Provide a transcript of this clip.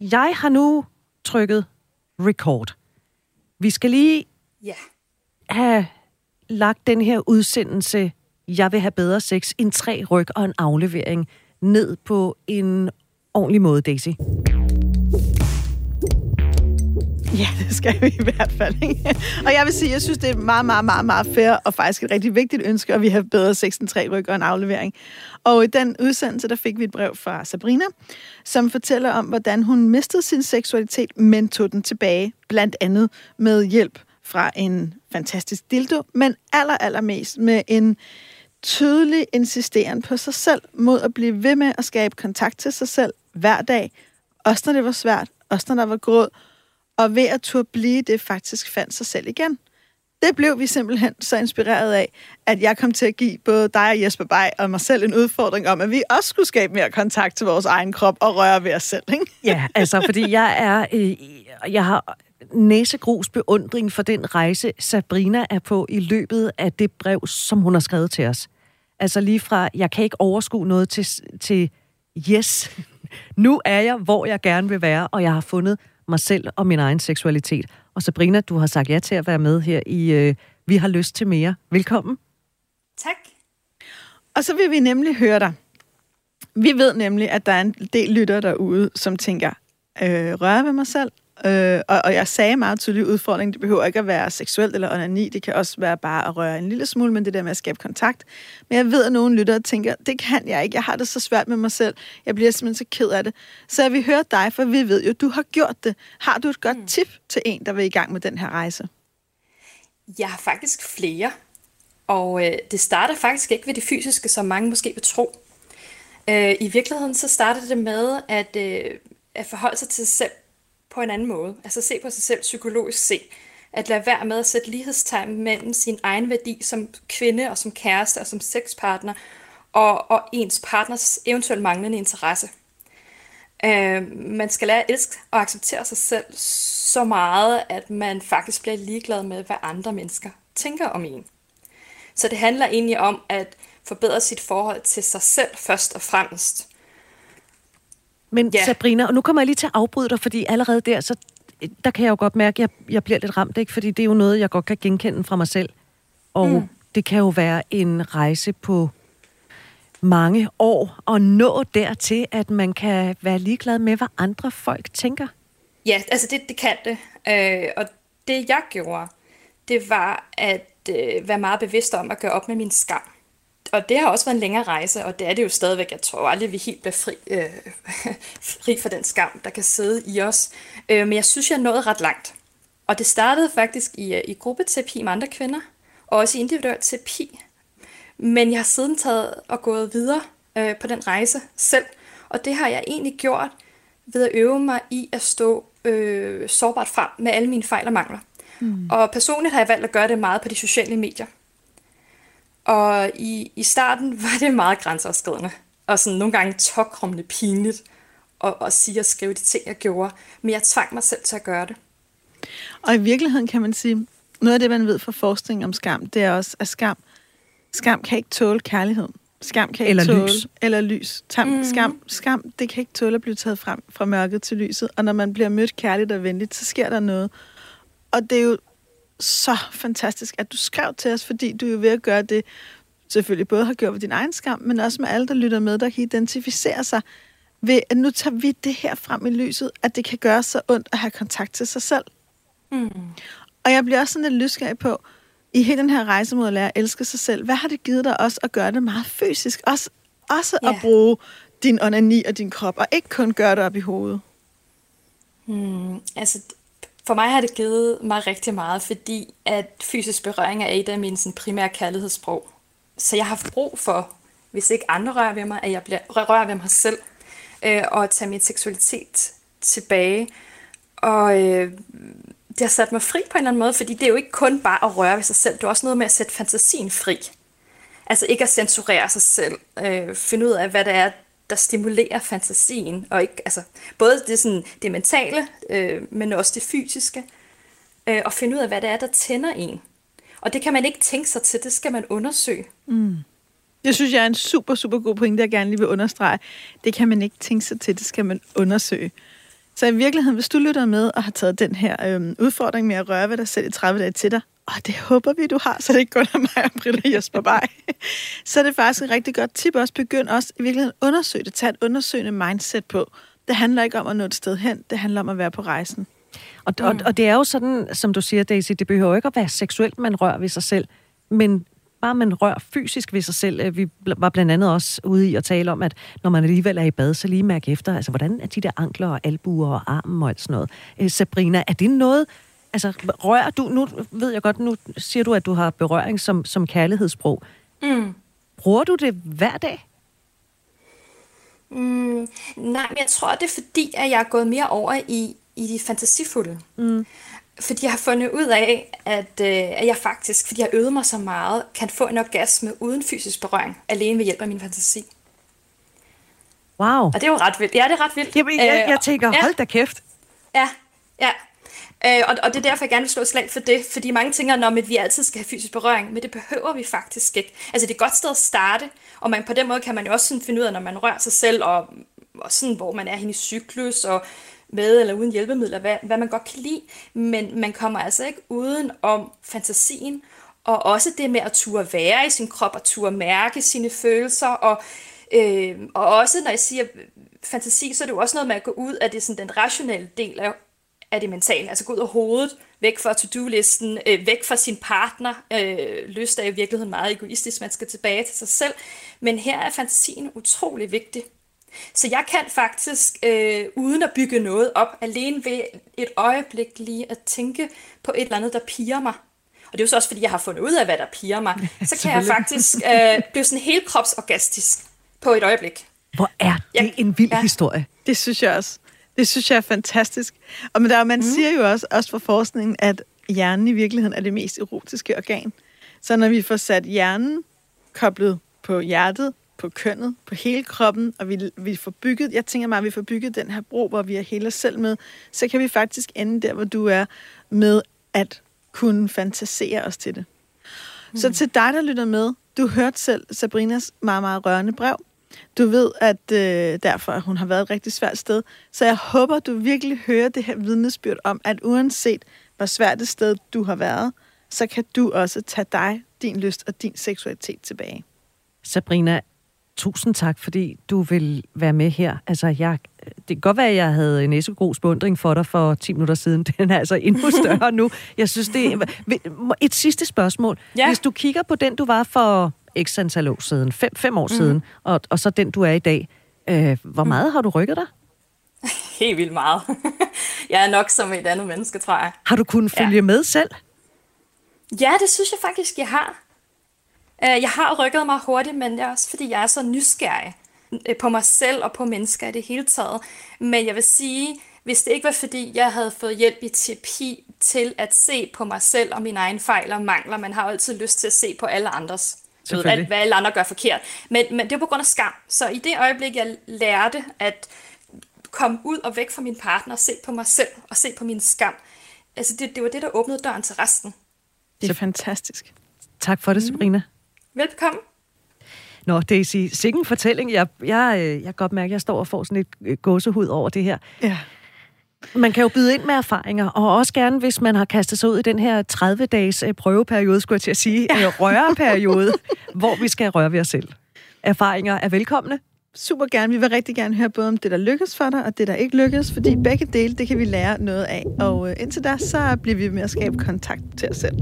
jeg har nu trykket record. Vi skal lige Ja. have lagt den her udsendelse, jeg vil have bedre sex, en tre ryg og en aflevering, ned på en ordentlig måde, Daisy. Ja, det skal vi i hvert fald. Ikke? Og jeg vil sige, jeg synes, det er meget, meget, meget, meget fair og faktisk et rigtig vigtigt ønske, at vi har bedre sex end tre ryg og en aflevering. Og i den udsendelse, der fik vi et brev fra Sabrina, som fortæller om, hvordan hun mistede sin seksualitet, men tog den tilbage, blandt andet med hjælp fra en fantastisk dildo, men aller, allermest med en tydelig insisteren på sig selv, mod at blive ved med at skabe kontakt til sig selv hver dag, også når det var svært, også når der var gråd, og ved at turde blive det, faktisk fandt sig selv igen. Det blev vi simpelthen så inspireret af, at jeg kom til at give både dig og Jesper Bay og mig selv en udfordring om, at vi også skulle skabe mere kontakt til vores egen krop og røre ved os selv. Ikke? Ja, altså, fordi jeg er... Øh, jeg har næsegrus beundring for den rejse, Sabrina er på i løbet af det brev, som hun har skrevet til os. Altså lige fra, jeg kan ikke overskue noget til, til yes, nu er jeg, hvor jeg gerne vil være, og jeg har fundet mig selv og min egen seksualitet. Og Sabrina, du har sagt ja til at være med her i øh, Vi har lyst til mere. Velkommen. Tak. Og så vil vi nemlig høre dig. Vi ved nemlig, at der er en del lytter derude, som tænker, øh, røre ved mig selv. Øh, og, og jeg sagde meget tydeligt udfordring, det behøver ikke at være seksuelt eller onani, det kan også være bare at røre en lille smule, men det der med at skabe kontakt. Men jeg ved, at nogle lyttere tænker, det kan jeg ikke, jeg har det så svært med mig selv, jeg bliver simpelthen så ked af det. Så jeg vil høre dig, for vi ved jo, du har gjort det. Har du et godt mm. tip til en, der vil i gang med den her rejse? Jeg har faktisk flere. Og øh, det starter faktisk ikke ved det fysiske, som mange måske vil tro. Øh, I virkeligheden så starter det med at, øh, at forholde sig til sig selv på en anden måde. Altså se på sig selv psykologisk set. At lade være med at sætte lighedstegn mellem sin egen værdi som kvinde og som kæreste og som sexpartner og, og ens partners eventuelt manglende interesse. Øh, man skal lære at elske og acceptere sig selv så meget, at man faktisk bliver ligeglad med, hvad andre mennesker tænker om en. Så det handler egentlig om at forbedre sit forhold til sig selv først og fremmest. Men ja. Sabrina, og nu kommer jeg lige til at afbryde dig, fordi allerede der, så der kan jeg jo godt mærke, at jeg, jeg bliver lidt ramt, ikke? fordi det er jo noget, jeg godt kan genkende fra mig selv. Og mm. det kan jo være en rejse på mange år at nå dertil, at man kan være ligeglad med, hvad andre folk tænker. Ja, altså det, det kan det. Øh, og det jeg gjorde, det var at øh, være meget bevidst om at gøre op med min skam. Og det har også været en længere rejse, og det er det jo stadigvæk. Jeg tror aldrig, vi helt bliver fri, øh, fri for den skam, der kan sidde i os. Øh, men jeg synes, jeg nåede ret langt. Og det startede faktisk i, øh, i gruppeterapi med andre kvinder, og også i individuel terapi. Men jeg har siden taget og gået videre øh, på den rejse selv. Og det har jeg egentlig gjort ved at øve mig i at stå øh, sårbart frem med alle mine fejl og mangler. Mm. Og personligt har jeg valgt at gøre det meget på de sociale medier. Og i, i starten var det meget grænseoverskridende, og sådan nogle gange tokrummende pinligt at, at sige og skrive de ting, jeg gjorde. Men jeg tvang mig selv til at gøre det. Og i virkeligheden kan man sige, noget af det, man ved fra forskning om skam, det er også, at skam, skam kan ikke tåle kærlighed. Skam kan ikke Eller tåle, lys. Eller lys. Tam, mm. skam, skam, det kan ikke tåle at blive taget frem fra mørket til lyset. Og når man bliver mødt kærligt og venligt, så sker der noget. Og det er jo så fantastisk, at du skrev til os, fordi du er jo ved at gøre det, selvfølgelig både har gjort ved din egen skam, men også med alle, der lytter med, der kan identificere sig ved, at nu tager vi det her frem i lyset, at det kan gøre så ondt at have kontakt til sig selv. Mm. Og jeg bliver også sådan lidt nysgerrig på, i hele den her rejse mod at lære at elske sig selv, hvad har det givet dig også at gøre det meget fysisk? Også, også yeah. at bruge din onani og din krop, og ikke kun gøre det op i hovedet. Mm, altså, for mig har det givet mig rigtig meget, fordi at fysisk berøring er et af mine sådan, primære kærlighedssprog. Så jeg har haft brug for, hvis ikke andre rører ved mig, at jeg bliver, rører ved mig selv, øh, og at tage min seksualitet tilbage. Og øh, det har sat mig fri på en eller anden måde, fordi det er jo ikke kun bare at røre ved sig selv, det er også noget med at sætte fantasien fri. Altså ikke at censurere sig selv, øh, finde ud af, hvad det er, der stimulerer fantasien, og ikke, altså, både det, sådan, det mentale, øh, men også det fysiske, øh, og finde ud af, hvad det er, der tænder en. Og det kan man ikke tænke sig til, det skal man undersøge. Mm. Det synes jeg er en super, super god pointe, jeg gerne lige vil understrege. Det kan man ikke tænke sig til, det skal man undersøge. Så i virkeligheden, hvis du lytter med og har taget den her øh, udfordring med at røre ved dig selv i 30 dage til dig, og det håber vi, du har, så det ikke kun er mig og Britta Jesper Bay, så er det faktisk et rigtig godt tip også. Begynd også i virkeligheden at undersøge det. Tag et undersøgende mindset på. Det handler ikke om at nå et sted hen, det handler om at være på rejsen. Og, mm. og, og det er jo sådan, som du siger, Daisy, det behøver ikke at være seksuelt, man rører ved sig selv, men bare man rører fysisk ved sig selv. Øh, vi var blandt andet også ude i at tale om, at når man alligevel er i bad, så lige mærke efter, altså hvordan er de der ankler og albuer og armen og alt sådan noget. Øh, Sabrina, er det noget, altså rører du, nu ved jeg godt, nu siger du, at du har berøring som, som kærlighedssprog. Mm. Bruger du det hver dag? Mm, nej, men jeg tror, det er fordi, at jeg er gået mere over i, i de fantasifulde. Mm. Fordi jeg har fundet ud af, at, øh, at jeg faktisk, fordi jeg øvet mig så meget, kan få en orgasme uden fysisk berøring, alene ved hjælp af min fantasi. Wow. Og det er jo ret vildt. Ja, det er ret vildt. Jamen, jeg, jeg tænker, hold da kæft. Ja, ja. Øh, og, og det er derfor, jeg gerne vil slå et slag for det, fordi mange tænker, at vi altid skal have fysisk berøring, men det behøver vi faktisk ikke. Altså, det er et godt sted at starte, og man, på den måde kan man jo også sådan finde ud af, når man rører sig selv, og, og sådan, hvor man er henne i cyklus, og med eller uden hjælpemidler, hvad, hvad man godt kan lide, men man kommer altså ikke uden om fantasien, og også det med at turde være i sin krop, og turde mærke sine følelser, og, øh, og også når jeg siger fantasi, så er det jo også noget med at gå ud af det, sådan, den rationelle del af, af det mentale, altså gå ud af hovedet, væk fra to-do-listen, øh, væk fra sin partner. Øh, lyst er i virkeligheden meget egoistisk, man skal tilbage til sig selv. Men her er fantasien utrolig vigtig. Så jeg kan faktisk, øh, uden at bygge noget op, alene ved et øjeblik lige at tænke på et eller andet, der piger mig. Og det er jo så også, fordi jeg har fundet ud af, hvad der piger mig. Så kan jeg faktisk øh, blive sådan helt kropsorgastisk på et øjeblik. Hvor er det jeg, en vild ja. historie. Det synes jeg også. Det synes jeg er fantastisk. Og men der, man mm. siger jo også, også fra forskningen, at hjernen i virkeligheden er det mest erotiske organ. Så når vi får sat hjernen koblet på hjertet, på kønnet, på hele kroppen, og vi, vi får bygget, jeg tænker mig, at vi får bygget den her bro, hvor vi er hele os selv med, så kan vi faktisk ende der, hvor du er, med at kunne fantasere os til det. Mm. Så til dig, der lytter med, du hørte selv Sabrinas meget, meget rørende brev. Du ved, at øh, derfor hun har været et rigtig svært sted. Så jeg håber, du virkelig hører det her vidnesbyrd om, at uanset hvor svært det sted du har været, så kan du også tage dig, din lyst og din seksualitet tilbage. Sabrina, tusind tak, fordi du vil være med her. Altså, jeg, det kan godt være, at jeg havde en næsegros beundring for dig for 10 minutter siden. Den er altså endnu større nu. Jeg synes, det er... Et sidste spørgsmål. Ja. Hvis du kigger på den, du var for x antal år siden, fem, fem år mm. siden, og, og så den, du er i dag, øh, hvor meget mm. har du rykket dig? Helt vildt meget. jeg er nok som et andet menneske, tror jeg. Har du kunnet følge ja. med selv? Ja, det synes jeg faktisk, jeg har. Øh, jeg har rykket mig hurtigt, men det er også fordi, jeg er så nysgerrig øh, på mig selv og på mennesker i det hele taget. Men jeg vil sige, hvis det ikke var fordi, jeg havde fået hjælp i terapi til at se på mig selv og mine egne fejl og mangler, man har altid lyst til at se på alle andres. Ved, alt, hvad alle andre gør forkert. Men, men det er på grund af skam. Så i det øjeblik, jeg lærte at komme ud og væk fra min partner og se på mig selv og se på min skam, altså det, det var det, der åbnede døren til resten. Det er fantastisk. Tak for det, Sabrina. Velkommen. Nå, Daisy, sikken fortælling. Jeg, jeg, øh, jeg kan godt mærke, at jeg står og får sådan et øh, gåsehud over det her. Ja. Man kan jo byde ind med erfaringer, og også gerne, hvis man har kastet sig ud i den her 30-dages øh, prøveperiode, skulle jeg til at sige, ja. røreperiode, hvor vi skal røre ved os selv. Erfaringer er velkomne. Super gerne. Vi vil rigtig gerne høre både om det, der lykkes for dig, og det, der ikke lykkes, fordi begge dele, det kan vi lære noget af. Og indtil da, så bliver vi med at skabe kontakt til os selv.